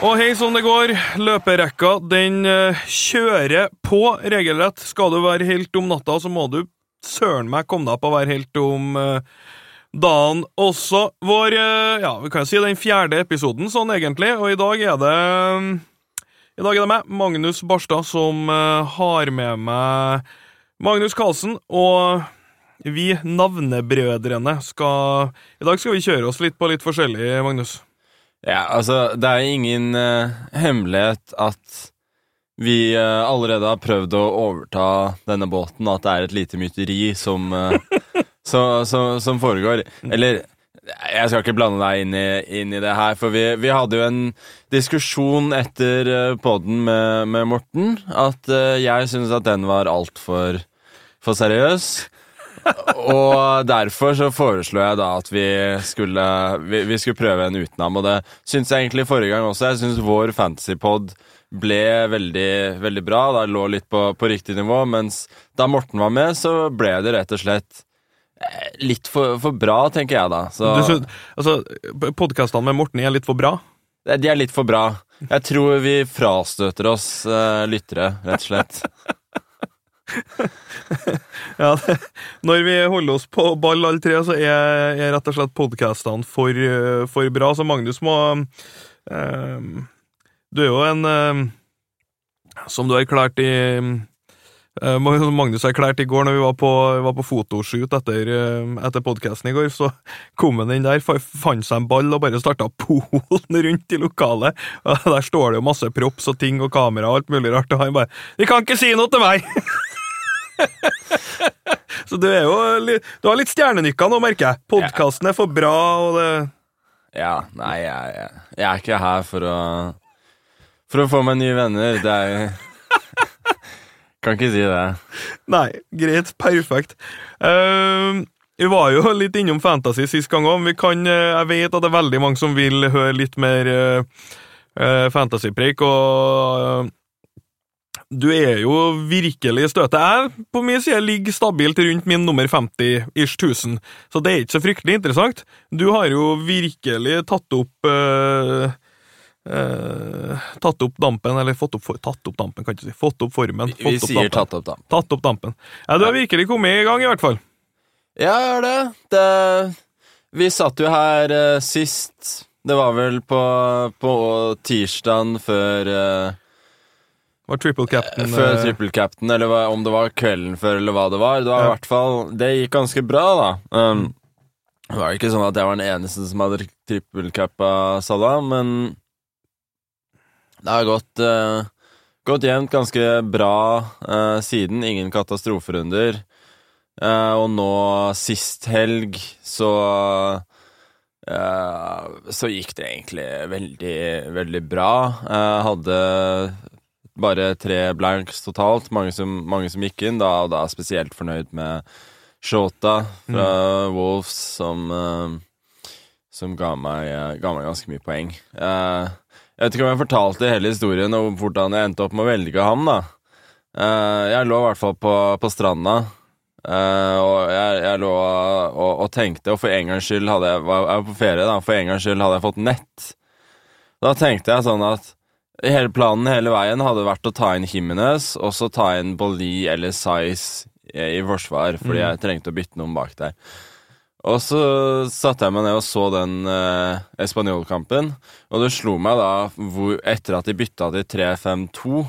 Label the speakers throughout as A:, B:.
A: Og hei som det går, løperekka den eh, kjører på regelrett. Skal du være helt om natta, så må du søren meg komme deg opp og være helt om eh, dagen også. Vår, eh, ja, vi kan jo si den fjerde episoden sånn egentlig, og i dag er det I dag er det meg, Magnus Barstad, som har med meg Magnus Carlsen, og vi navnebrødrene skal I dag skal vi kjøre oss litt på litt forskjellig, Magnus.
B: Ja, altså, det er ingen uh, hemmelighet at vi uh, allerede har prøvd å overta denne båten, at det er et lite mytteri som, uh, så, så, som foregår. Eller jeg skal ikke blande deg inn i, inn i det her, for vi, vi, hadde jo en diskusjon etter uh, poden med, med, Morten, at jeg syntes at den var altfor for seriøs. Og derfor så foreslo jeg da at vi skulle, vi, vi skulle prøve en utenom. Og det syns jeg egentlig forrige gang også. Jeg syns vår fantasypod ble veldig, veldig bra. Da lå litt på, på, riktig nivå. Mens da Morten var med, så ble det rett og slett eh, litt for, for bra, tenker jeg da. Så,
A: synes, altså, Podkastene med Morten er litt for bra?
B: De er litt for bra. Jeg tror vi frastøter oss uh, lyttere, rett og slett.
A: ja, det, når vi holder oss på ball alle tre, så er, er rett og slett podkastene for, for, bra. Så Magnus må uh, Du er jo en uh, Som du har erklært i uh, Magnus erklærte i går når vi var på, vi på fotoshoot etter, etter podkasten i går, så kom han inn der, fant seg en ball og bare starta polen rundt i lokalet. Og der står det jo masse props og ting og kamera og alt mulig rart, og han bare 'De kan ikke si noe til meg!' Så du er jo Du har litt stjernenykker nå, merker jeg. Podkasten er for bra, og det
B: Ja, nei, jeg, jeg, jeg, er ikke her for å For å få meg nye venner. Det er Kan ikke si det.
A: Nei, greit. Perfekt. Uh, vi var jo litt innom Fantasy sist gang òg. Jeg vet at det er veldig mange som vil høre litt mer uh, uh, fantasypreik, og du er jo virkelig støtet. Jeg på min side ligger stabilt rundt min nummer 50-ish 1000, så det er ikke så fryktelig interessant. Du har jo virkelig tatt opp øh, øh, Tatt opp dampen, eller fått opp, for, tatt opp dampen, kan ikke si. Fått opp formen.
B: Fått Vi opp sier dampen. tatt opp dampen.
A: Tatt opp dampen. Ja, du har virkelig kommet i gang, i hvert fall.
B: Ja, jeg har det. det Vi satt jo her uh, sist Det var vel på, på tirsdagen før
A: var triple captain
B: Før uh, triple captain, eller hva, om det var kvelden før, eller hva det var. Det var ja. i hvert fall Det gikk ganske bra, da. Um, det var ikke sånn at jeg var den eneste som hadde trippelcappa Salah, men det har gått uh, Gått jevnt ganske bra uh, siden. Ingen katastroferunder. Uh, og nå sist helg så så gikk det egentlig veldig, veldig bra. Hadde bare tre blanks totalt. Mange som, mange som gikk inn, da, og da spesielt fornøyd med Shota fra mm. Wolves, som, uh, som ga, meg, uh, ga, meg, ganske mye poeng. Uh, jeg vet ikke om jeg fortalte hele historien og hvordan jeg endte opp med å velge ham, da. jeg lå i hvert fall på, på stranda, og jeg, jeg lå og, og, tenkte, og for en gangs skyld hadde jeg, var jeg på ferie, da, for en gangs skyld hadde jeg fått nett. Da tenkte jeg sånn at Hele planen hele veien hadde vært å ta inn Jimenez, og så ta inn Bolli eller Size i forsvar, fordi mm. jeg trengte å bytte noen bak der. Og så satte jeg meg ned og så den eh, Español-kampen, og det slo meg da, hvor, etter at de bytta til 3-5-2,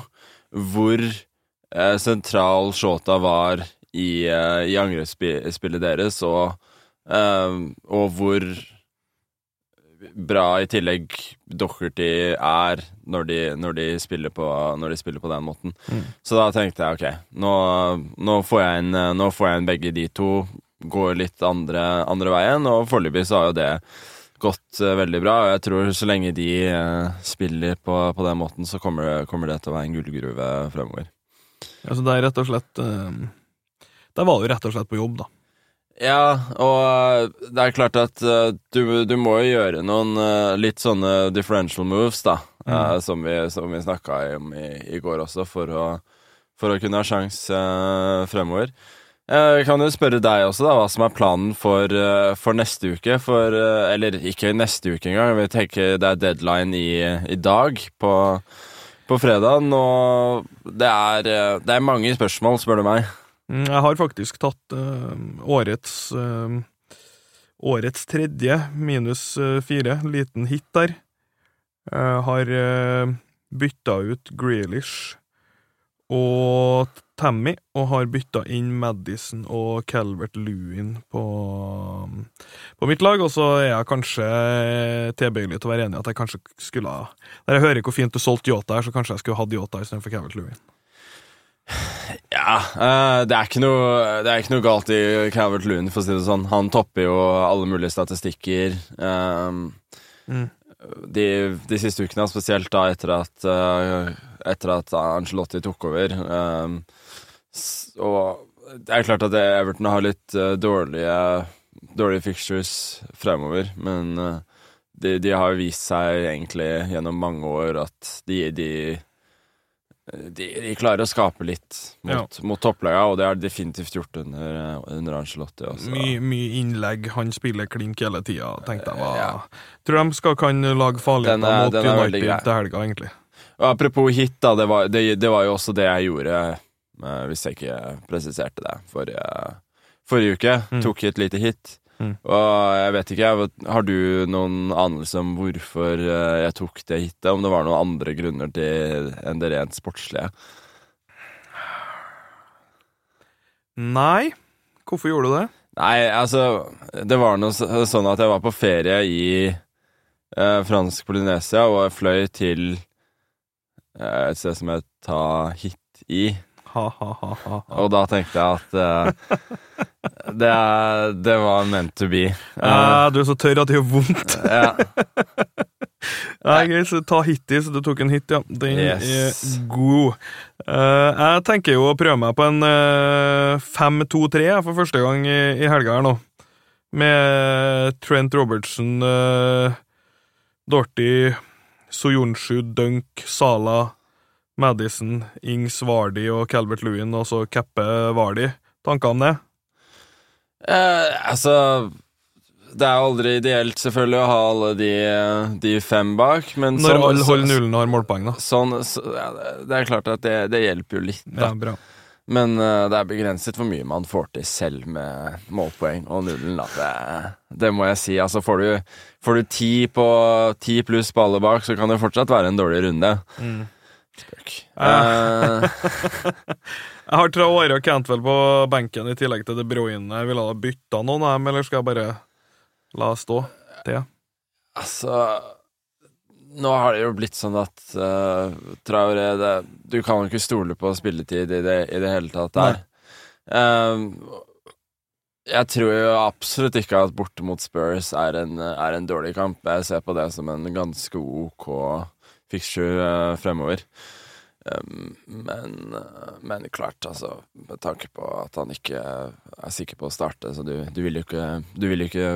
B: hvor eh, sentral Shota var i, eh, i angrepsspillet deres, og, eh, og hvor bra i tillegg Docherty er når de, når de, på, når de spiller på den måten. Mm. Så da tenkte jeg ok, nå, nå, får jeg inn, nå får jeg inn begge de to. Går litt andre, andre veien, og foreløpig så har jo det gått uh, veldig bra. Og jeg tror så lenge de uh, spiller på, på, den måten, så kommer det, kommer det, til å være en gullgruve fremover.
A: Ja, Så det er rett og slett uh, Der var du rett og slett på jobb, da.
B: Ja, og eh, det er klart at uh, du, du, må jo gjøre noen uh, litt sånne differential moves, da. Mm. Som vi, som vi snakka om i, i, går også, for å, for å kunne ha sjans fremover. Jeg kan jo spørre deg også, da, hva som er planen for, eh, for neste uke. For, eh, eller ikke neste uke engang. Vi tenker det er deadline i, i dag, på, på fredag. Og det er, eh, det er mange spørsmål, spør du meg.
A: Mm, Jeg har faktisk tatt uh, årets uh, Årets tredje, minus uh, fire, liten hit der. Jeg har bytta ut Grealish og Tammy, og har bytta inn Madison og Calvert Lewin på, på mitt lag. Og så er jeg kanskje tilbøyelig til å være enig i at jeg kanskje skulle ha Når jeg hører hvor fint du solgte Yota her, så kanskje jeg skulle hatt Yota istedenfor Calvert Lewin.
B: Ja, eh, det er ikke noe, det er ikke noe galt i Calvert Loon, for å si det sånn. Han topper jo alle mulige statistikker. Um,
A: Mm.
B: de, de siste ukene, spesielt da etter at, eh, etter at Angelotti tok over. Og det er klart at Everton har litt eh, dårlige, dårlige fixtures fremover, men eh, de, de har vist seg egentlig gjennom mange år at de, de de, de klarer å skape litt mot, mot topplaga, og det har de definitivt gjort under, under Angelotti.
A: Mye, mye innlegg, han spiller klink hele tida, tenkte jeg var
B: Ja.
A: Tror de skal kan lage farligheter
B: er-
A: mot United til helga, egentlig.
B: Og apropos hit, da, det var, det, det var jo også det jeg gjorde, eh, hvis jeg ikke presiserte det, forrige, forrige uke.
A: Mm.
B: Tok et lite hit.
A: Mm.
B: Og jeg vet ikke, har du noen anelse om hvorfor eh, jeg tok det hitet? Om det var noen andre grunner til enn det rent sportslige?
A: Nei, hvorfor gjorde du det?
B: Nei, altså Det var noe sånn at jeg var på ferie i eh, fransk Polynesia, og jeg fløy til eh, et sted som het Tahit i.
A: Ha-ha-ha.
B: Og da tenkte jeg at eh, det, er- det var meant to be. Uh,
A: Eh, du er så tørr at det gjør vondt.
B: ja.
A: Nei, greit, så ta hit i, så du tok en hit, ja. Den
B: Yes.
A: er god. Uh, jeg tenker jo å prøve meg på en uh, 5-2-3 for første gang i, i helga her nå. Med Trent Robertson, uh, Dorty, Soyonshu, Dunk, Sala, Madison, Ings, Vardy og Calvert Lewin, og så cappe Vardy. Tanker om det?
B: Eh, altså Det er jo aldri ideelt, selvfølgelig, å ha alle de, de fem bak, men
A: Når
B: sånn-
A: alle holder nullen og har målpoeng, da.
B: Sånn, så, ja, det- er klart at det, det hjelper jo litt, da.
A: Ja, bra.
B: Men uh, det er begrenset hvor mye man får til selv med målpoeng og nullen. Det, det må jeg si. Altså, får du, får du ti, på, ti pluss på alle bak, så kan det fortsatt være en dårlig runde.
A: Mm.
B: Spøk.
A: Ah.
B: Eh,
A: Jeg har Traore og Cantwell på benken i tillegg til De Bruyne. Ville ha bytta noen av dem, eller skal jeg bare la stå til?
B: altså Nå har det jo blitt sånn at uh, Traore det, Du kan jo ikke stole på spilletid i det, i det hele tatt der. Eh, jeg tror jo absolutt ikke at borte mot Spurs er en, er en dårlig kamp. Jeg ser på det som en ganske ok fixture uh, fremover. Um, men, uh, men klart, altså Med tanke på at han ikke er sikker på å starte, så du, du vil jo ikke Du vil ikke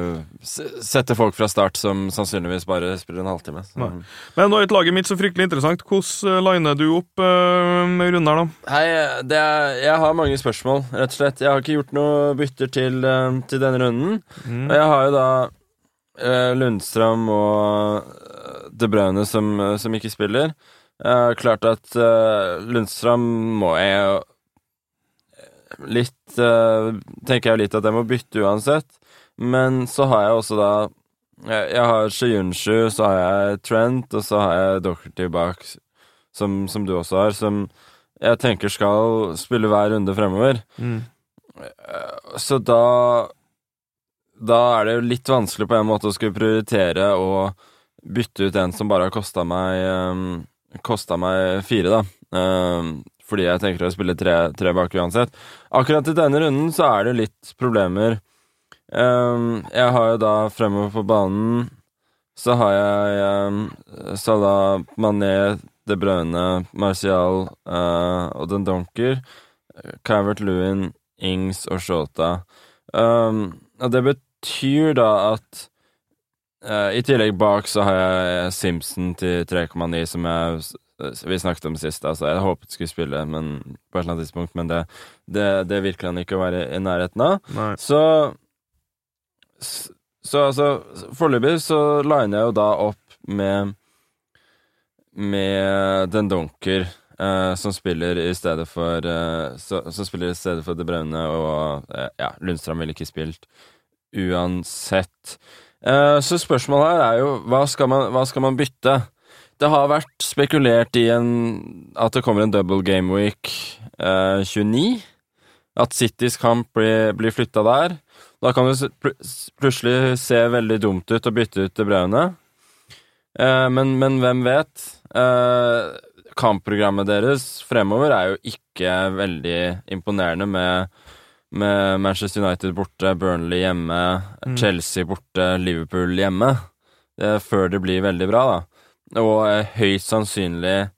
B: sette folk fra start som sannsynligvis bare spiller en halvtime.
A: Men nå er ikke laget mitt så fryktelig interessant. Hvordan eh, liner du opp uh, med Runar, da?
B: Hei, det er, jeg har mange spørsmål, rett og slett. Jeg har ikke gjort noe bytter til, eh, til denne runden.
A: Mm.
B: Og jeg har jo da uh, Lundstrøm og eh, De Braune som, eh, som ikke spiller. Eh, klart at uh, Lundstrøm må jeg jo litt uh, Tenker jeg litt at jeg må bytte uansett. Men så har jeg også da Jeg, jeg har Shiyunshu, så har jeg Trent, og så har jeg Docherty bak, som, som du også har, som jeg tenker skal spille hver runde fremover.
A: Mm.
B: Eh, Så da Da er det jo litt vanskelig på en måte å skulle prioritere å bytte ut en som bare har kosta meg um, Kosta meg fire, da. Um, fordi jeg tenker å spille tre, tre bak uansett. Akkurat i denne runden så er det litt problemer. Um, jeg har jo da fremover på banen så har jeg um, Salah, Mané, De Bruyne, Martial uh, og Den Donker. Cavert Lewin, Ings og Shota. Og det betyr da at eh, I tillegg bak så har jeg Simpson til 3,9, som jeg vi snakket om sist. Altså, jeg håpet skulle spille men, på et eller annet tidspunkt, men det, det, det virker han ikke å være i nærheten av.
A: Nei.
B: Så Så altså, foreløpig så liner jeg jo da opp med Med Den Dunker, eh, som spiller i stedet for eh, så, Som spiller i stedet for De Braune, og eh, ja, Lundstrand ville ikke spilt uansett. Eh, så spørsmålet her er jo hva skal, man, hva skal man bytte? Det har vært spekulert i en, at det kommer en double game week eh, 29. At Citys kamp blir, blir flytta der. Da kan det plutselig se veldig dumt ut å bytte ut De Braune. Eh, men, men, hvem vet? Eh, kampprogrammet deres fremover er jo ikke veldig imponerende med, med Manchester United borte, Burnley hjemme,
A: Mm.
B: Chelsea borte, Liverpool hjemme. Før det blir veldig bra, da. Og eh, høyst sannsynlig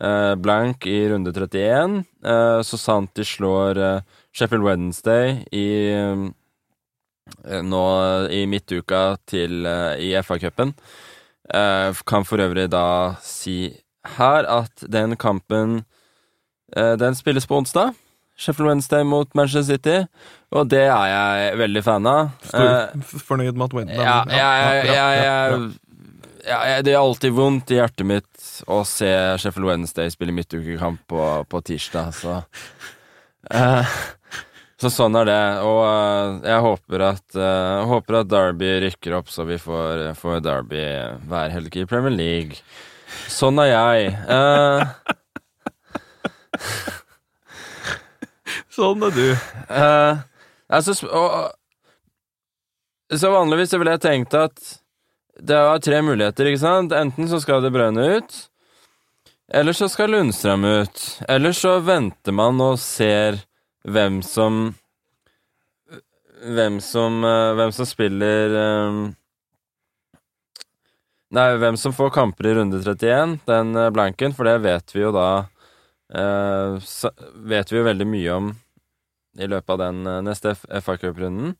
B: eh, blank i runde 31, eh, så sant de slår Sheffield Wednesday i nå i midtuka til i FA-cupen. Eh, kan for øvrig da si her at den kampen eh, Den spilles på onsdag. Sheffield Wednesday mot Manchester City, og det er jeg veldig fan av.
A: Stor,
B: Eh,
A: fornøyd med at Wednesday
B: ja, jeg, jeg, jeg, Det er alltid vondt i hjertet mitt å se Sheffield Wednesday spille midtukekamp på, på tirsdag, så eh, Så sånn er det. Og eh, jeg håper at, håper at Derby rykker opp, så vi får, får Derby hver helg i Premier League. Sånn er jeg. Eh,
A: Sånn er du.
B: Uh, altså, og, så vanligvis så ville jeg tenkt at det var tre muligheter, ikke sant? Enten så skal det brønne ut, eller så skal Lundstrøm ut. Eller så venter man og ser hvem som Hvem som, eh, hvem som spiller um, Nei, hvem som får kamper i runde 31, den blanken, for det vet vi jo da så, Vet vi jo veldig mye om i løpet av den eh, neste FA Cup-runden.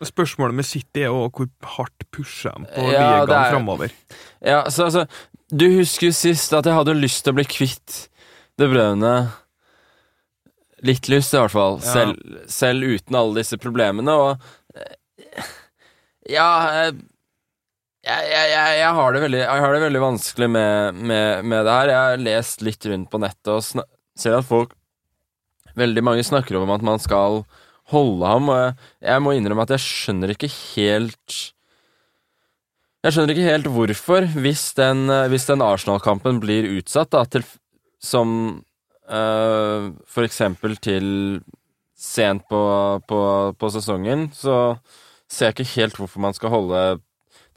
A: Spørsmålet med City er jo hvor hardt pusher de på
B: Ja,
A: ligaen
B: er-
A: framover.
B: Ja, så altså Du husker jo sist at jeg hadde lyst til å bli kvitt det Bruyne. Litt lyst, i hvert fall.
A: Ja.
B: Selv, selv uten alle disse problemene, og eh, Ja eh, jeg, jeg, jeg, jeg, har veldig, jeg har det veldig vanskelig med, med, med det her. Jeg har lest litt rundt på nettet og ser at folk Veldig mange snakker om at man skal holde ham, og jeg, må innrømme at jeg skjønner ikke helt Jeg skjønner ikke helt hvorfor, hvis den, den Arsenal-kampen blir utsatt, da, til som øh, for eksempel til sent på, på, på sesongen, så ser jeg ikke helt hvorfor man skal holde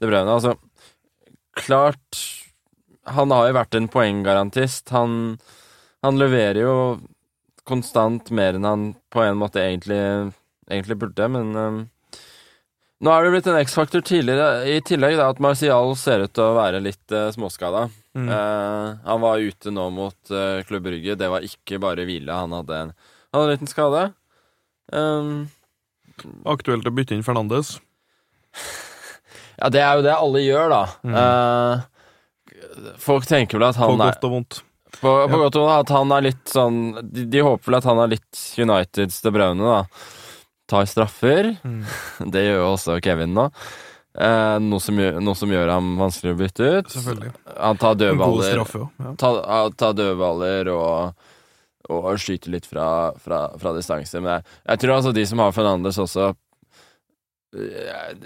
B: De Bruyne. Altså, klart Han har jo vært en poenggarantist. Han, han leverer jo konstant mer enn han på en måte egentlig, egentlig burde, men um, nå er det blitt en X-faktor tidligere i tillegg, da, at Martial ser ut til å være litt uh, småskada.
A: Mm.
B: Uh, han var ute nå mot uh, Klubb Brygge. Det var ikke bare hvile. Han hadde en, han hadde en liten skade. Um,
A: Aktuelt å bytte inn Fernandes.
B: Ja, det er jo det alle gjør, da.
A: Mm.
B: Uh, folk tenker vel at han er På
A: godt og vondt.
B: På, på
A: Ja.
B: godt og vondt at han er litt sånn de, de håper vel at han er litt Uniteds De Braune, da. Tar straffer.
A: Mm.
B: Det gjør jo også Kevin nå. Eh, noe, som gjør, noe som gjør ham vanskelig å bytte ut. Han tar dødballer.
A: Ja.
B: tar, tar dødballer og, og skyter litt fra, fra, fra distanse. Men jeg, jeg tror altså de som har Fernandes også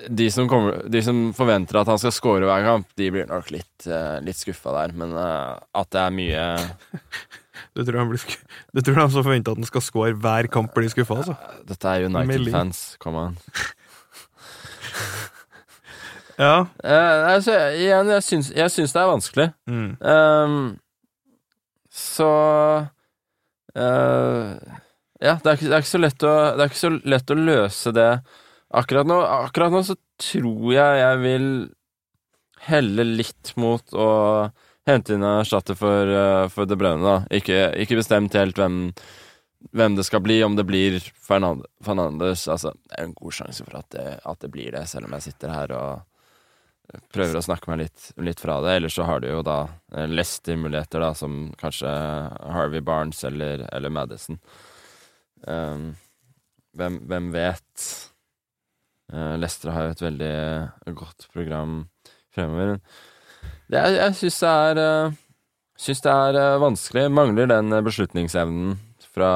B: de som, kommer, de som forventer at han skal score hver kamp, de blir nok litt, eh, litt skuffa der. Men eh, at det er mye
A: Du tror, han blir sku... du tror de som forventer at han skal score hver kamp, blir skuffa, altså?
B: Dette er. United-fans, come on.
A: Ja.
B: Uh, altså, igjen, jeg syns, jeg syns det er vanskelig.
A: Mm.
B: Um, så uh, Ja, det er, det, er ikke så lett å, det er ikke så lett å løse det akkurat nå. Akkurat nå så tror jeg jeg vil helle litt mot å hente inn en erstatter for, eh, for De Bruyne, da. Ikke, ikke bestemt helt hvem, hvem det skal bli, om det blir Fernandes. Altså, det er en god sjanse for at det, at det blir det, selv om jeg sitter her og prøver å snakke meg litt, litt fra det. Ellers så har du jo da eh, Leicester-muligheter, da, som kanskje Harvey Barnes eller, eller Madison. Um, hvem, hvem vet? Uh, Leicester har jo et veldig godt program fremover. Det, jeg jeg syns det er uh, Syns det er vanskelig. Mangler den beslutningsevnen fra,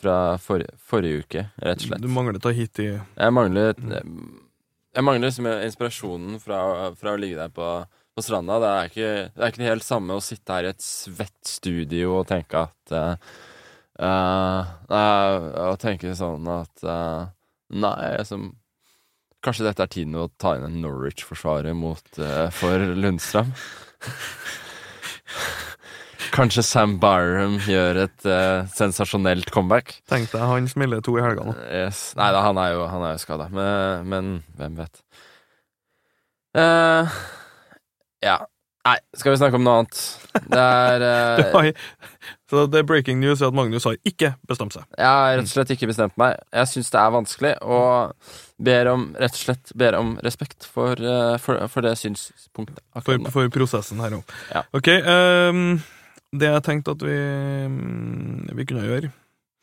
B: fra for, forrige uke, rett og slett.
A: Du mangler ta hit i
B: Jeg mangler Jeg mangler liksom inspirasjonen fra, fra å ligge der på, på stranda. Det er, ikke, det er ikke helt samme å sitte her i et svett studio og tenke at uh, uh, Og tenke sånn at uh, Nei, liksom Kanskje dette er tiden å ta inn en Norwich-forsvarer mot for Lundstrøm? Kanskje Sam Byram gjør et uh, sensasjonelt comeback.
A: Tenk deg, han smeller to i helga nå.
B: Yes. Nei da, han er jo, han jo skada, men, men, hvem vet. Uh, ja. Nei, skal vi snakke om noe annet? Det er uh,
A: Så det er breaking news at Magnus har ikke bestemt seg.
B: Jeg har rett og slett ikke bestemt meg. Jeg syns det er vanskelig, og ber om, rett og slett ber om respekt for, for, for det synspunktet.
A: For, for, prosessen her òg.
B: Ja.
A: Ok. Um, det jeg tenkte at vi, mm, vi kunne gjøre,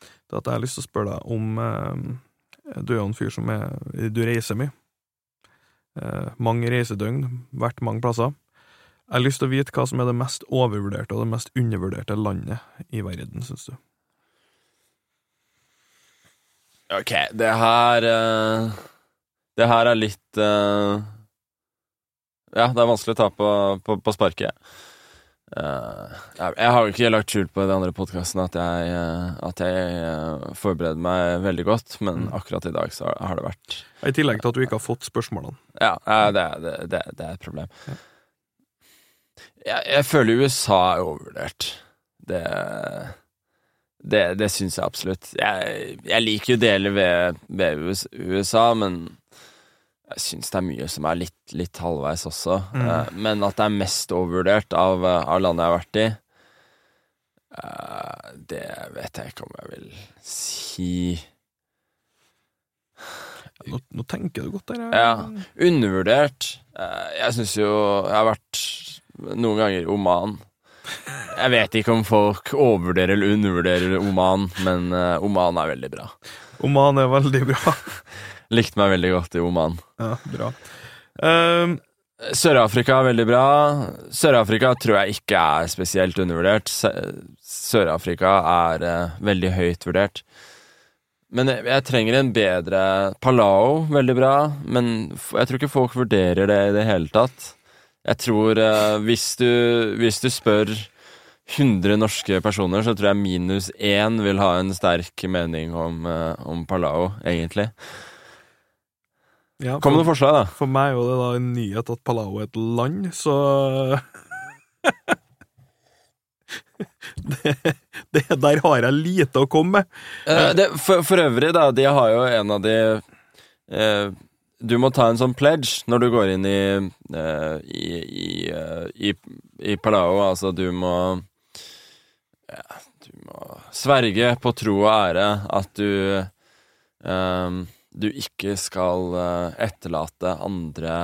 A: det er at jeg har lyst til å spørre deg om um, Du er jo en fyr som er Du reiser mye. Uh, mange reisedøgn, vært mange plasser. Jeg har lyst til å vite hva som er det mest overvurderte og det mest undervurderte landet i verden, syns du?
B: Ok, det her uh, Det her er litt uh, Ja, det er vanskelig å ta på, på, på sparket. Uh, jeg har jo ikke lagt skjul på i de andre podkastene at jeg, at jeg forbereder meg veldig godt, men mm. akkurat i dag så har det vært
A: I tillegg til at du ikke har fått spørsmålene.
B: Ja, det, det, det, det er et problem. Ja. Jeg, jeg, føler USA er overvurdert. Det Det, det syns jeg absolutt. Jeg, jeg liker jo deler ved, ved USA, men jeg syns det er mye som er litt, litt halvveis også. Mm. Uh, men at det er mest overvurdert av, eh, av landet jeg har vært i, uh, det vet jeg ikke om jeg vil si.
A: Nå, nå tenker du godt der.
B: Ja. Undervurdert. Uh, jeg syns jo Jeg har vært noen ganger Oman. Jeg vet ikke om folk overvurderer eller undervurderer Oman, men Oman er veldig bra.
A: Oman er veldig bra.
B: Likte meg veldig godt i Oman.
A: Ja, bra. Um,
B: Sør-Afrika er veldig bra. Sør-Afrika tror jeg ikke er spesielt undervurdert. Sør-Afrika er uh, veldig høyt vurdert. Men jeg, jeg, trenger en bedre Palau, veldig bra. Men jeg tror ikke folk vurderer det i det hele tatt. Jeg tror uh, hvis, du, hvis du spør 100 norske personer, så tror jeg minus én vil ha en sterk mening om, uh, om Palau, egentlig.
A: Ja,
B: Kom med noen forslag, da.
A: For meg er det da en nyhet at Palau er et land, så det, det, Der har jeg lite å komme med.
B: Uh, det, for, for, øvrig, da, de har jo en av de uh, Du må ta en sånn pledge når du går inn i, uh, i, i, i, Palau. Altså, du må ja, Du må sverge på tro og ære at du um, du ikke skal etterlate andre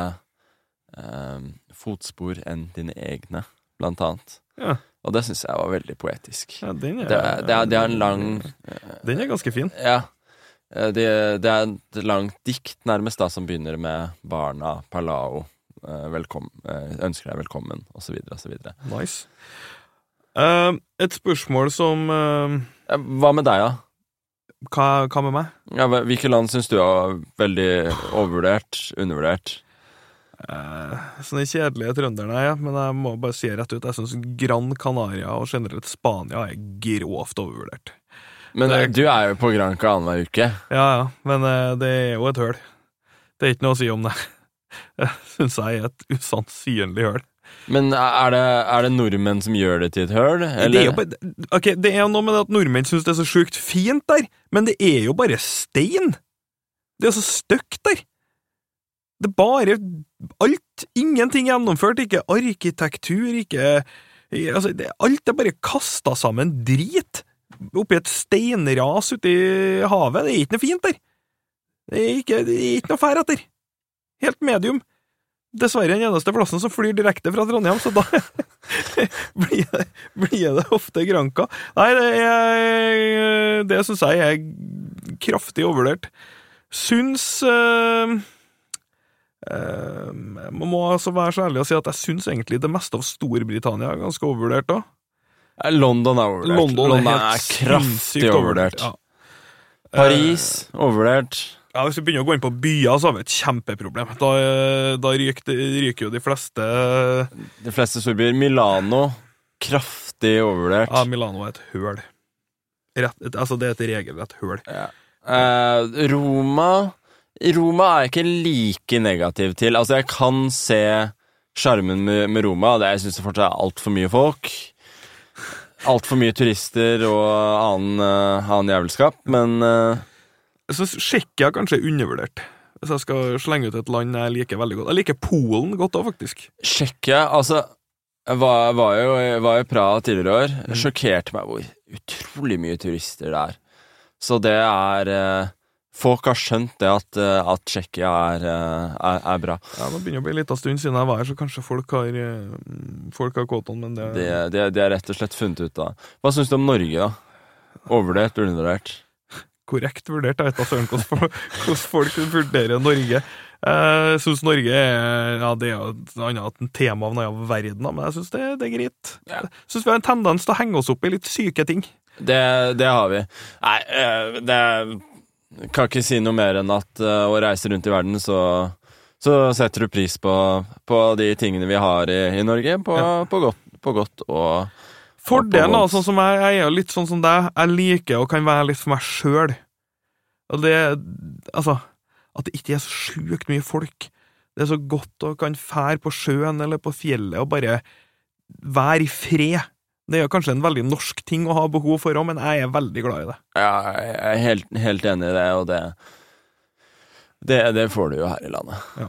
B: um, fotspor enn dine egne, blant annet.
A: Ja.
B: Og det syns jeg var veldig poetisk.
A: Ja, den er,
B: det, det, det, er, en lang
A: Den er ganske fin.
B: Ja. Det, det, er et langt dikt, nærmest, da, som begynner med 'Barna Palau'. Velkommen, ønsker deg velkommen, osv., osv.
A: Nice. et spørsmål som
B: Hva med deg, da?
A: Hva, hva, med meg?
B: Ja, Hvilke land syns du er veldig overvurdert? Undervurdert?
A: Uh, sånne kjedelige trønderne, ja. Men jeg må bare si rett ut, jeg syns Gran Canaria og generelt Spania er grovt overvurdert.
B: Men det, du er jo på Granca annenhver uke.
A: Ja, ja, men eh, det er jo et høl. Det er ikke noe å si om det. Det syns jeg er et usannsynlig høl.
B: Men er det, er det, nordmenn som gjør det til et høl?
A: Det er jo bare, ok, det er noe med at nordmenn syns det er så sjukt fint der, men det er jo bare stein! Det er så stygt der! Det er bare alt, ingenting gjennomført, ikke arkitektur, ikke altså, det, Alt er bare kasta sammen drit oppi et steinras ute i havet. Det er ikke noe fint der! Det er ikke, det er ikke noe fær etter. Helt medium. dessverre den eneste plassen som flyr direkte fra Trondheim, så da blir, det, blir det ofte Granka. Nei, det er Det syns jeg er kraftig overvurdert. Syns øh, øh, Man må altså være så ærlig og si at jeg syns egentlig det meste av Storbritannia er ganske overvurdert da.
B: London er overvurdert.
A: London,
B: London
A: er,
B: er, kraftig overvurdert.
A: Ja.
B: Paris overvurdert.
A: Ja, Hvis vi begynner å gå inn på byer, så har vi et kjempeproblem. Da, da ryker, ryker, jo de fleste
B: De fleste storbyer. Milano kraftig overvurdert.
A: Ja, Milano er et høl. Rett, et, altså, det er et regelrett høl.
B: Ja. Eh, Roma Roma er jeg ikke like negativ til. Altså, jeg kan se sjarmen med, med, Roma. Det, jeg syns det fortsatt er altfor mye folk. Altfor mye turister og annen, uh, annen jævelskap, men
A: Jeg syns Tsjekkia kanskje er undervurdert. Hvis jeg skal slenge ut et land jeg liker veldig godt. Jeg liker Polen godt òg, faktisk.
B: Tsjekkia, altså Jeg var, var, jo, var i Praha tidligere år. Det sjokkerte meg hvor utrolig mye turister det er. Så det er uh, Folk har skjønt det at, at Tsjekkia er, er, er, bra.
A: Ja, Det begynner å bli en liten stund siden jeg var her, så kanskje folk har Folk har kåton, men det
B: Det, det, det er rett og slett funnet ut av. Hva syns du om Norge, da? Overvurdert, undervurdert?
A: Korrekt vurdert. Jeg vet da søren hvordan folk vurderer Norge. Jeg syns Norge er ja, det er jo et annet tema av en verden, men jeg syns det, det, er greit. Jeg syns vi har en tendens til å henge oss opp i litt syke ting.
B: Det, det har vi. Nei, det kan ikke si noe mer enn at uh, å reise rundt i verden, så, så setter du pris på, på, de tingene vi har i, i Norge, på, ja. på, godt, på, godt, og
A: Fordelen, da, sånn som jeg, jeg er litt sånn som deg, jeg liker å kan være litt for meg sjøl. Og det Altså, at det ikke er så sjukt mye folk. Det er så godt å kan fære på sjøen eller på fjellet og bare være i fred. Det er kanskje en veldig norsk ting å ha behov for òg, men jeg er veldig glad i det.
B: Ja, jeg er helt, helt enig i det, og det, det, det får du jo her i landet.
A: Ja.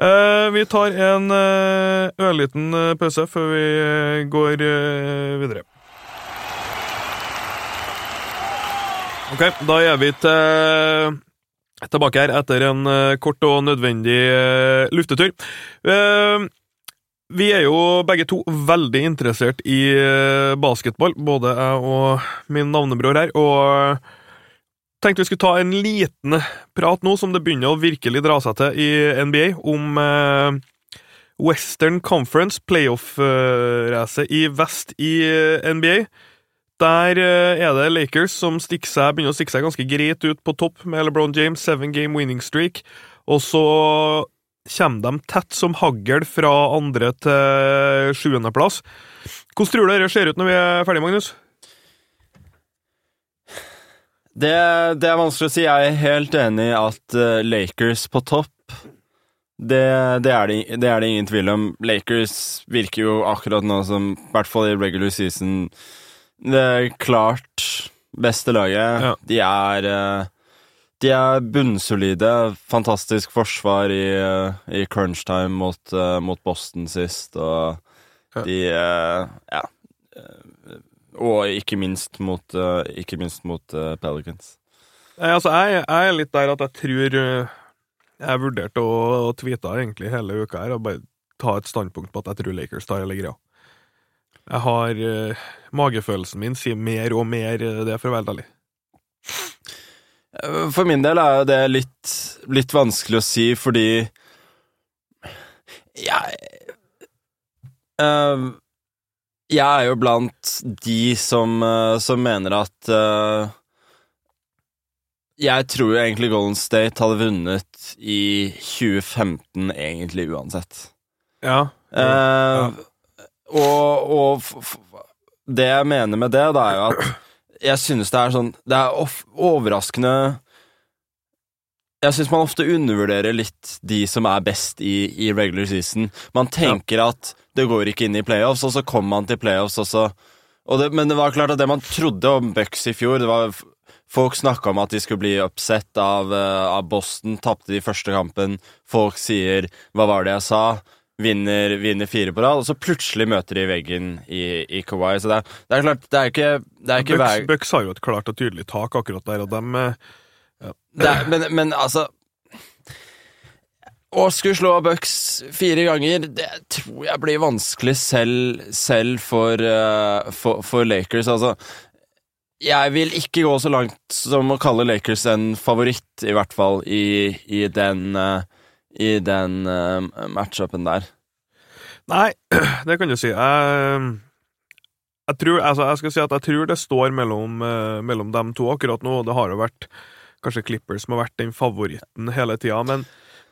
A: Eh, vi tar en uh, ørliten uh, pause før vi går videre. Ok, da er vi til, tilbake her etter en kort og nødvendig luftetur. Vi er jo begge to veldig interessert i basketball, både jeg og min navnebror her. og tenkte vi skulle ta en liten prat nå, som det begynner å virkelig dra seg til i NBA, om eh, Western Conference, playoff-racet i vest i NBA. Der eh, er det Lakers som seg, begynner å stikke seg ganske greit ut på topp med LeBron James, seven game winning streak, og så kommer de tett som hagl fra andre til sjuendeplass. Hvordan tror du det ser ut når vi er ferdige, Magnus?
B: Det, det, er vanskelig å si. Jeg er helt enig i at uh, Lakers på topp det, det, er det, det, er det, ingen tvil om. Lakers virker jo akkurat nå som, i hvert fall i regular season, det klart beste laget. Ja. De er uh, De er bunnsolide. Fantastisk forsvar i, uh, i crunch time mot, mot, Boston sist, og de Ja og ikke minst mot, ikke minst mot Pelicans.
A: Altså, jeg, jeg, er litt der at jeg tror Jeg vurderte å, å tweete egentlig hele uka her og bare ta et standpunkt på at jeg tror Lakers tar hele greia. Jeg har Magefølelsen min sier mer og mer det, for å være ærlig.
B: For min del er det litt, litt vanskelig å si, fordi jeg uh, jeg er jo blant de som, uh, som mener at uh, Jeg tror jo egentlig Golden State hadde vunnet i 2015 egentlig uansett.
A: Ja.
B: Ja. Og, og det jeg mener med det, da, er jo at jeg synes det er sånn Det er overraskende jeg syns man ofte undervurderer litt de som er best i, i regular season. Man tenker ja. at det går ikke inn i playoffs, og så kommer man til playoffs, og så og det, Men det var klart at det man trodde om Bucks i fjor det var Folk snakka om at de skulle bli upset av, uh, av Boston, tapte de første kampen. Folk sier 'hva var det jeg sa'? Vinner, vinner fire på rad, og så plutselig møter de veggen i, i Kawhi. Så det er, det er, klart, det er ikke, det er ikke
A: Bucks, Bucks har jo et klart og tydelig tak akkurat der, og dem
B: ja. Er, men, men, altså Å skulle slå Bucks fire ganger, det tror jeg blir vanskelig selv, selv for, uh, for, for, Lakers. Altså, jeg vil ikke gå så langt som å kalle Lakers en favoritt, i hvert fall, i, i den, uh, i den uh, matchupen der.
A: Nei, det kan du si. Jeg, jeg, tror, altså, jeg skal si at jeg tror det står mellom, mellom dem to akkurat nå. Det har jo vært kanskje Clippers som har vært den favoritten hele tida, men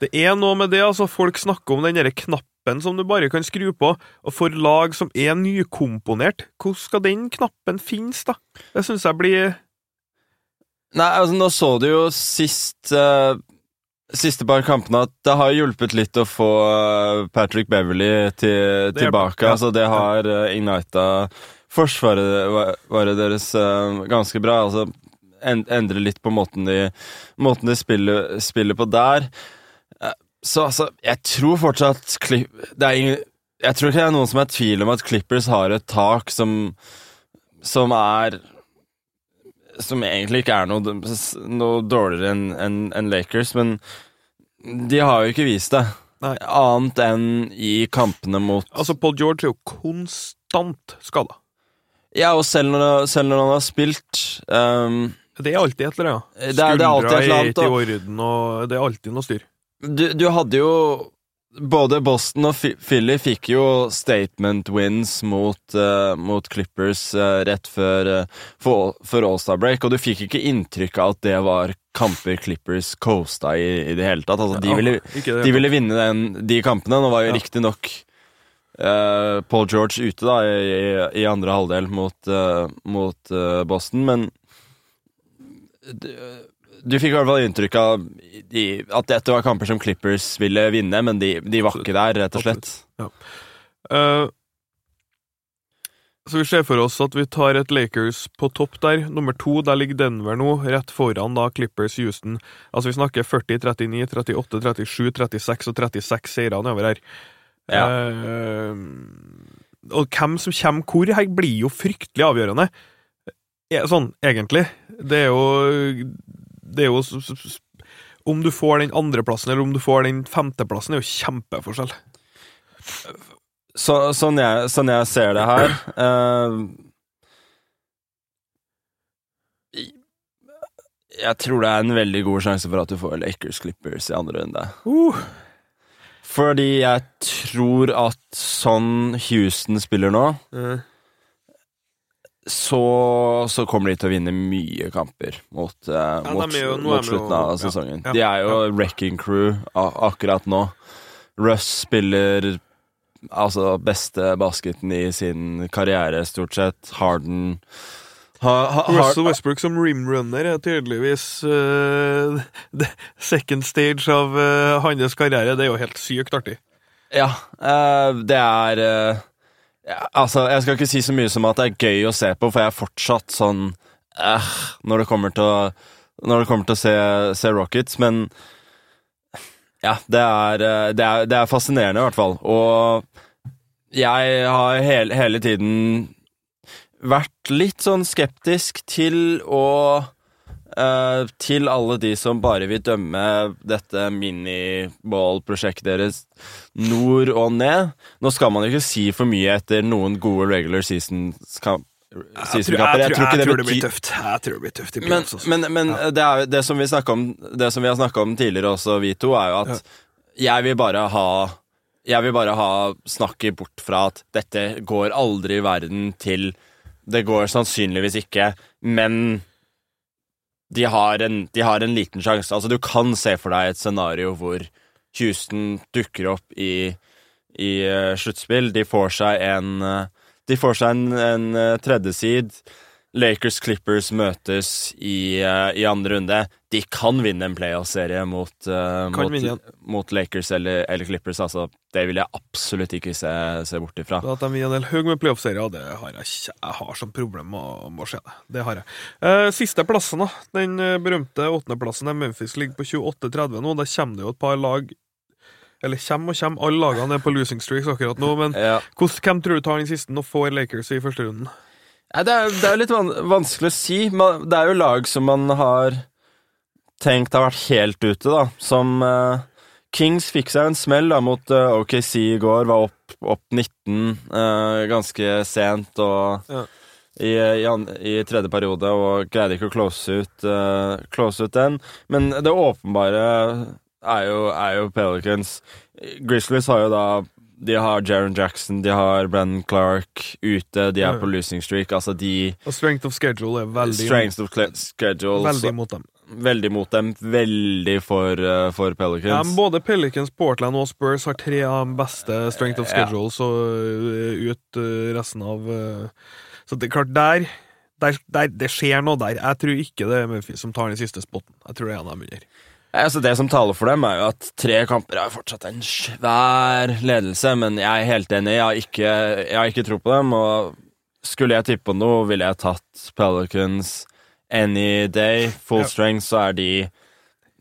A: det er noe med det, altså. Folk snakker om den derre knappen som du bare kan skru på, og for lag som er nykomponert, hvordan skal den knappen finnes, da? Det syns jeg blir
B: Nei, altså, nå så du jo sist uh, Siste par kampene at det har hjulpet litt å få uh, Patrick Beverly til, tilbake. Ja. Altså, det har uh, eh, ignita forsvaret deres uh, ganske bra. Altså, endre litt på måten de, måten de spiller, spiller på der. Så altså, jeg tror fortsatt det er ingen, Jeg tror ikke det er noen som er i tvil om at Clippers har et tak som Som er Som egentlig ikke er noe, noe dårligere enn en, en Lakers, men de har jo ikke vist det. Nei. Annet enn i kampene mot
A: Altså, Paul George er jo konstant skada.
B: Ja, og selv når, selv når han har spilt um,
A: Det er alltid et eller annet.
B: Skuldra
A: er ikke i orden, og det er alltid noe styr.
B: Du, du, hadde jo Både Boston og Philly fikk jo statement wins mot, uh, mot Clippers uh, rett før, uh, for, for All-Star break, og du fikk ikke inntrykk av at det var kamper Clippers coasta i, i det hele tatt. Altså, de, ville, de ville vinne den, de kampene. Nå var jo ja. riktignok uh, Paul George ute da i, i andre halvdel mot, mot Boston, men du fikk i hvert fall inntrykk av at dette var kamper som Clippers ville vinne, men de, de var ikke der, rett og slett. Ja. Uh,
A: så vi ser for oss at vi tar et Lakers på topp der. Nummer to, der ligger Denver nå, rett foran da Clippers Houston. Altså Vi snakker 40, 39, 38, 37, 36 og 36 seire nedover her. Ja. Uh, og hvem som kommer hvor her, blir jo fryktelig avgjørende. Sånn, egentlig. Det er jo det er jo Om du får den andreplassen eller om du får den femteplassen, er jo kjempeforskjell.
B: Så, sånn, jeg, sånn, jeg, ser det her uh, Jeg tror det er en veldig god sjanse for at du får Lakers Clippers i andre runde. Uh. Fordi jeg tror at sånn Houston spiller nå uh så, så, kommer de til å vinne mye kamper mot, uh, ja, mot, jo, mot slutten av jo, sesongen. Ja, ja, de er jo wrecking crew akkurat nå. Russ spiller altså beste basketen i sin karriere, stort sett. Harden
A: ha, ha, Russell Westbrook som rimrunner er tydeligvis uh, second stage av uh, hans karriere. Det er jo helt sykt artig.
B: Ja, uh, det er altså, jeg skal ikke si så mye som at det er gøy å se på, for jeg er fortsatt sånn eh, når det kommer til å Når det kommer til å se, se Rockets, men ja, det er, eh, det er, det er fascinerende, i hvert fall. Og jeg har hele, hele tiden vært litt sånn skeptisk til å Uh, til alle de som bare vil dømme dette miniball-prosjektet deres nord og ned. Nå skal man jo ikke si for mye etter noen gode regular season-kamper.
A: Jeg, tror, jeg, tror, jeg, tror det blir tøft. Jeg tror det blir tøft
B: Men, men, men ja. det, er, det, som vi om, det som vi har snakka om tidligere også, vi to, er jo at ja. jeg vil bare ha Jeg vil bare ha snakket bort fra at dette går aldri i verden til Det går sannsynligvis ikke, men de har, en, de har en liten sjanse. Altså, du kan se for deg et scenario hvor Houston dukker opp i, i uh, sluttspill. De får seg en uh, De får seg en, en uh, tredje seed. Lakers Clippers møtes i, uh, i andre runde. De kan vinne en playoff-serie mot, uh, mot, mot, Lakers eller, eller, Clippers. Altså, det vil jeg absolutt ikke se, se bort ifra.
A: At de vinner en del høy med playoff-serier, det har jeg ikke. Jeg har som problem å, å se det. Det har jeg. Uh, siste plassen, da. Den berømte åttendeplassen Memphis ligger på 28-30 nå. Da kommer det jo et par lag eller kommer og kommer, alle lagene er på losing streaks akkurat nå. Men ja. hvem tror du tar den siste og får Lakers i første runden?
B: Ja, det, er, det er litt van vanskelig å si. Man, det er jo lag som man har tenkt har vært helt ute, da. Som uh, Kings fikk seg en smell da mot uh, OKC i går. Var opp, opp 19 uh, ganske sent og
A: Ja.
B: i, i, i tredje periode og greide ikke å close ut, eh, close ut den. Men det åpenbare er jo, er jo Pelicans. Grizzlies har jo da De har Jaron Jackson, de har Brennan Clark ute, de er
A: Ja.
B: på losing streak. Altså de
A: Og strength of schedule er veldig,
B: Strength of schedule
A: veldig mot dem.
B: veldig mot dem. Veldig for, uh, for Pelicans.
A: Ja, både Pelicans, Portland og Spurs har tre av de beste strength of
B: Ja.
A: schedules og øh, ut uh, resten av Så det er klart, der, der, der Det skjer noe der. Jeg tror ikke det er Memphis som tar den siste spotten. Jeg tror det er en av dem under.
B: Altså Det som taler for dem, er jo at tre kamper er fortsatt en svær ledelse, men jeg er helt enig. Jeg har ikke, jeg har ikke tro på dem, og skulle jeg tippe på noe, ville jeg tatt Pelicans any day. Full strength, så er de,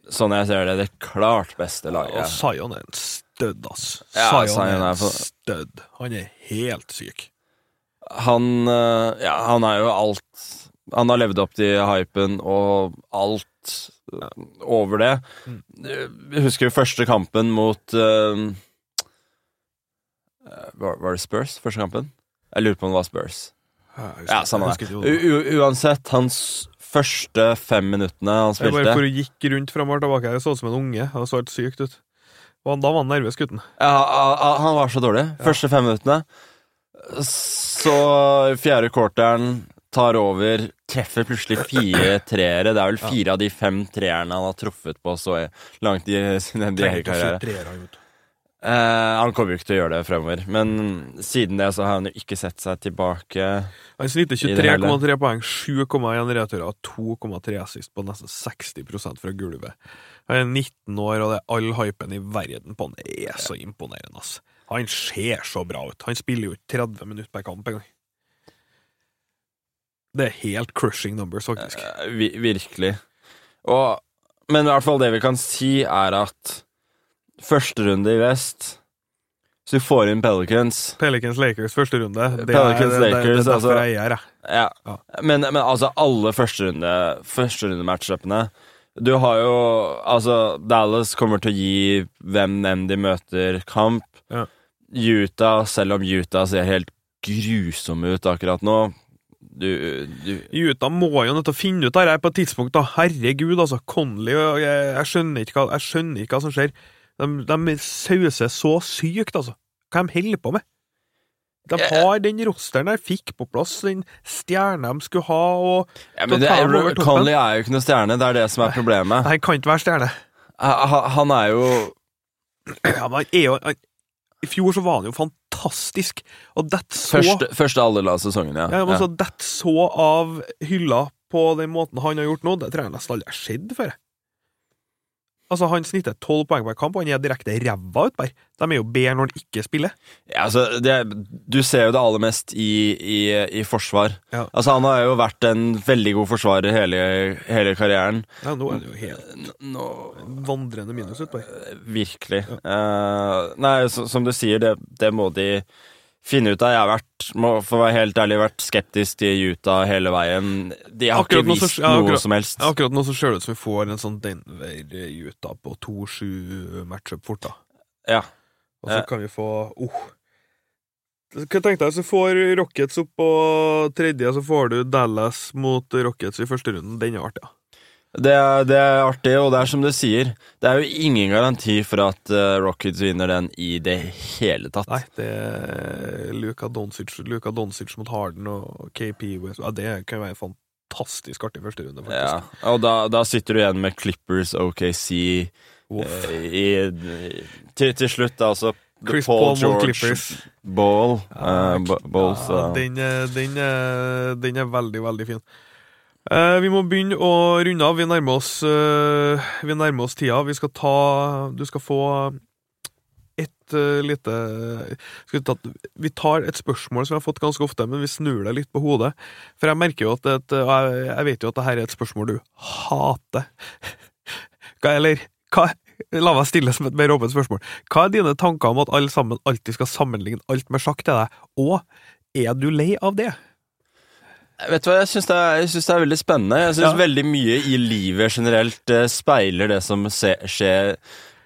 B: sånn jeg ser det, det klart beste laget Og.
A: Zion er en stødd, ass.
B: Ja,
A: Zion, er en stødd. Han er helt syk.
B: Han, eh, ja, han er jo alt Han har levd opp til hypen og alt over det.
A: Mm.
B: Jeg husker jo første kampen mot eh, eh, var, var det Spurs? Første kampen? Jeg lurer på om det var Spurs. Ja, samme
A: Jeg
B: det. Uansett, hans første fem minuttene han spilte
A: Jeg bare for gikk rundt fram og tilbake. Jeg så ut som en unge. Han så helt sykt ut. Og da var han nervøs, gutten.
B: ja, Han var så dårlig. Første fem minuttene. Så fjerde quarteren tar over, treffer plutselig fire treere. Det er vel fire av de fem treerne han har truffet på så langt i sin NBA-karriere. Eh, han kommer jo ikke til å gjøre det fremover, men siden det så har han jo ikke sett seg tilbake.
A: Han snitter
B: I det hele.
A: 23,3 poeng, 7,1 returer og 2,3 assist på nesten 60% fra gulvet. Han er 19 år, og det er all hypen i verden på han. Det er så imponerende, ass. Han ser så bra ut. Han spiller jo ikke 30 minutter per kamp engang. Det er helt crushing numbers, faktisk.
B: Eh, vi, virkelig. Og, men i hvert fall det vi kan si, er at første runde i vest Så du får inn Pelicans
A: Pelicans Lakers første runde. Det
B: Pelicans
A: er, det, det, det
B: Lakers,
A: er jeg er.
B: Ja,
A: Ja.
B: Men, men altså alle førsterundematchupene Førsterunde-matchupene Du har jo Altså, Dallas kommer til å gi hvem enn de møter, kamp.
A: Ja.
B: Utah, selv om Utah ser helt grusom ut akkurat nå Du, du
A: Utah må jo nødt til å finne ut av dette på et tidspunkt, da. Herregud, altså. Conley jeg, jeg, skjønner hva, jeg skjønner ikke hva som skjer. De, de sauser så sykt, altså. Hva de holder på med? De har den rosteren der, fikk på plass den stjerna de skulle ha, og
B: ja, men det. Conley er jo ikke noe stjerne, det er det som er problemet.
A: Nei, han kan ikke være stjerne.
B: Han, Han er jo
A: Ja, men han er jo han, I fjor så var han jo fantastisk, og det så
B: første, første aller av sesongen, ja.
A: Ja, men
B: ja.
A: så Dett så av hylla på den måten han har gjort nå, det tror jeg nesten aldri har skjedd før. Altså, Han snitter tolv poeng per kamp, og han er direkte ræva utpå bare. De er jo bedre når han ikke spiller.
B: Ja, altså, det, du ser jo det aller mest i, i, i forsvar.
A: Ja.
B: Altså, han har jo vært en veldig god forsvarer hele, hele karrieren.
A: Ja, Nå er det jo helt
B: Nå
A: vandrende minus utpå.
B: Virkelig. Uh, nei, så, som du sier, det, det må de finne ut av. Jeg har vært, for å være helt ærlig, vært skeptisk til Utah hele veien. De har
A: Akkurat
B: ikke
A: nå så-
B: vist
A: akkurat,
B: noe som helst.
A: Akkurat nå så ser det ut som vi får en sånn Denver-Utah på 2-7-matchup fort, da.
B: Ja.
A: Og så
B: Ja.
A: kan vi få oh. Hva tenkte jeg, så får Rockets opp på tredje, så får du Dallas mot Rockets i første runden. Den er artig, ja.
B: Det, er- det er artig, og det er som du sier, det er jo ingen garanti for at uh, Rockets vinner den i det hele tatt.
A: Nei, det er Luka Doncic, Luka Doncic mot Harden og KP West. Ja, det kan være en fantastisk artig første runde,
B: Ja, og da, da sitter du igjen med Clippers, OKC
A: uh,
B: eh, i, til, til slutt, da, altså
A: Chris Paul George Clippers.
B: Ball. eh, balls, ball
A: ja, den, den, den er veldig, veldig fin. Eh, vi må begynne å runde av. Vi nærmer oss, eh, vi nærmer oss tida. Vi skal ta Du skal få et eh, lite vi, ta, vi tar et spørsmål som vi har fått ganske ofte, men vi snur det litt på hodet. For jeg merker jo at et, jeg, jeg vet jo at dette er et spørsmål du hater. Hva, eller hva La meg stille som et mer åpent spørsmål. Hva er dine tanker om at alle sammen alltid skal sammenligne alt med sjakk til deg, og er du lei av det?
B: Vet du hva, jeg syns det, det er veldig spennende. Jeg syns
A: Ja.
B: veldig mye i livet generelt eh, speiler det som skjer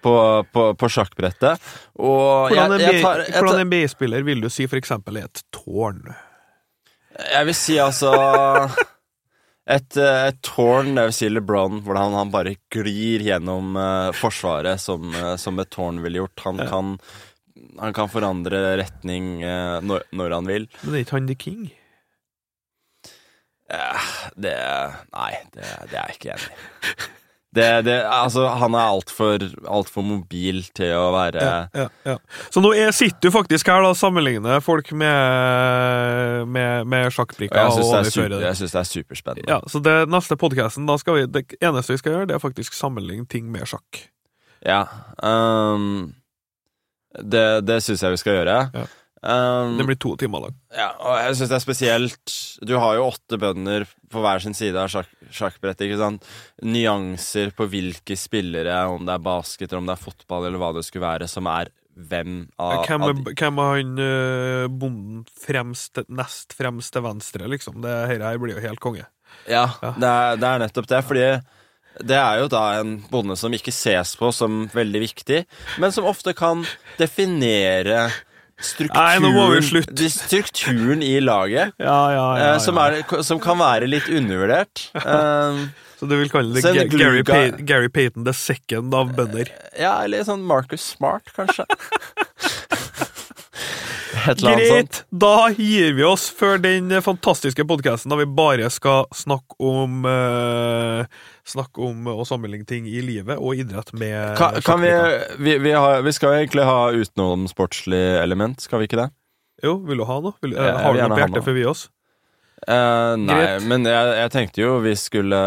B: på, på, på sjakkbrettet. Og
A: Hvordan
B: jeg, jeg, tar, jeg,
A: en NBA-spiller vil du si eksempel er et tårn?
B: jeg vil si altså et, eh, et tårn, det vil si LeBron, hvordan han bare glir gjennom uh, forsvaret som, uh, som, et tårn ville gjort. Han,
A: Ja.
B: kan, han kan forandre retning uh, når, når han vil.
A: Men det er ikke han the king?
B: Eh, det Nei, det, det er jeg ikke enig i. Det, det, altså, han er altfor alt for mobil til å være
A: Ja, ja, ja. Så nå er, sitter du faktisk her og sammenligner folk med, med, med
B: Og jeg syns det,
A: det.
B: er superspennende.
A: Ja, så det neste vi, det eneste vi skal gjøre, det er faktisk sammenligne ting med sjakk.
B: Ja. Um, det det syns jeg vi skal gjøre.
A: Ja.
B: Ehm,
A: Det blir to timer lang.
B: ja, og jeg syns det er spesielt Du har jo åtte bønder på hver sin side av sjakk, sjakkbrettet. ikke sant? Nyanser på hvilke spillere, om det er basket, eller om det er fotball, eller hva det skulle være, som er hvem av,
A: Hvem er, hvem er han uh, bonden fremst, nest fremst til venstre, liksom? Det her, her blir jo helt konge.
B: Ja,
A: Ja.
B: Det, er, det er nettopp det. Fordi det er jo da en bonde som ikke ses på som veldig viktig, men som ofte kan definere
A: Nei, nå må vi
B: strukturen,
A: slutte.
B: strukturen i laget.
A: Ja, ja, ja.
B: eh, Som, er, som kan være litt undervurdert. Eh,
A: Så du vil kalle det Gary, Pay Gary Payton the second av bønder?
B: ja, eller sånn Marcus Smart, kanskje. Et eller annet sånt.
A: Greit, da gir vi oss før den fantastiske podkasten da vi bare skal snakke om uh, Snakke om å sammenligne ting i livet og idrett med
B: Kan, kan vi, vi, vi, har, vi skal egentlig ha utenomsportslig element, skal vi ikke det?
A: Jo, vil du ha noe? Vil,
B: Ja, jeg
A: har du noe på hjertet
B: for
A: før vi oss?
B: Uh, nei,
A: Greit.
B: men jeg, jeg tenkte jo vi skulle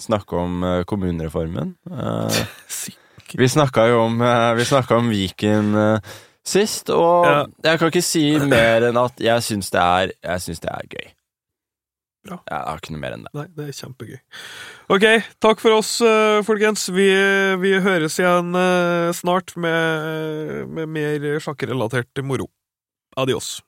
B: snakke om eh, kommunereformen.
A: Uh,
B: vi snakka jo om, uh, vi om Viken eh, sist, og
A: Ja.
B: jeg kan ikke si mer enn at jeg syns det det er gøy.
A: Bra.
B: Jeg har ikke noe mer enn det.
A: Nei, det er kjempegøy. Ok, takk for oss, eh, folkens. Vi, vi høres igjen eh, snart med, med mer sjakkrelatert moro. Adios.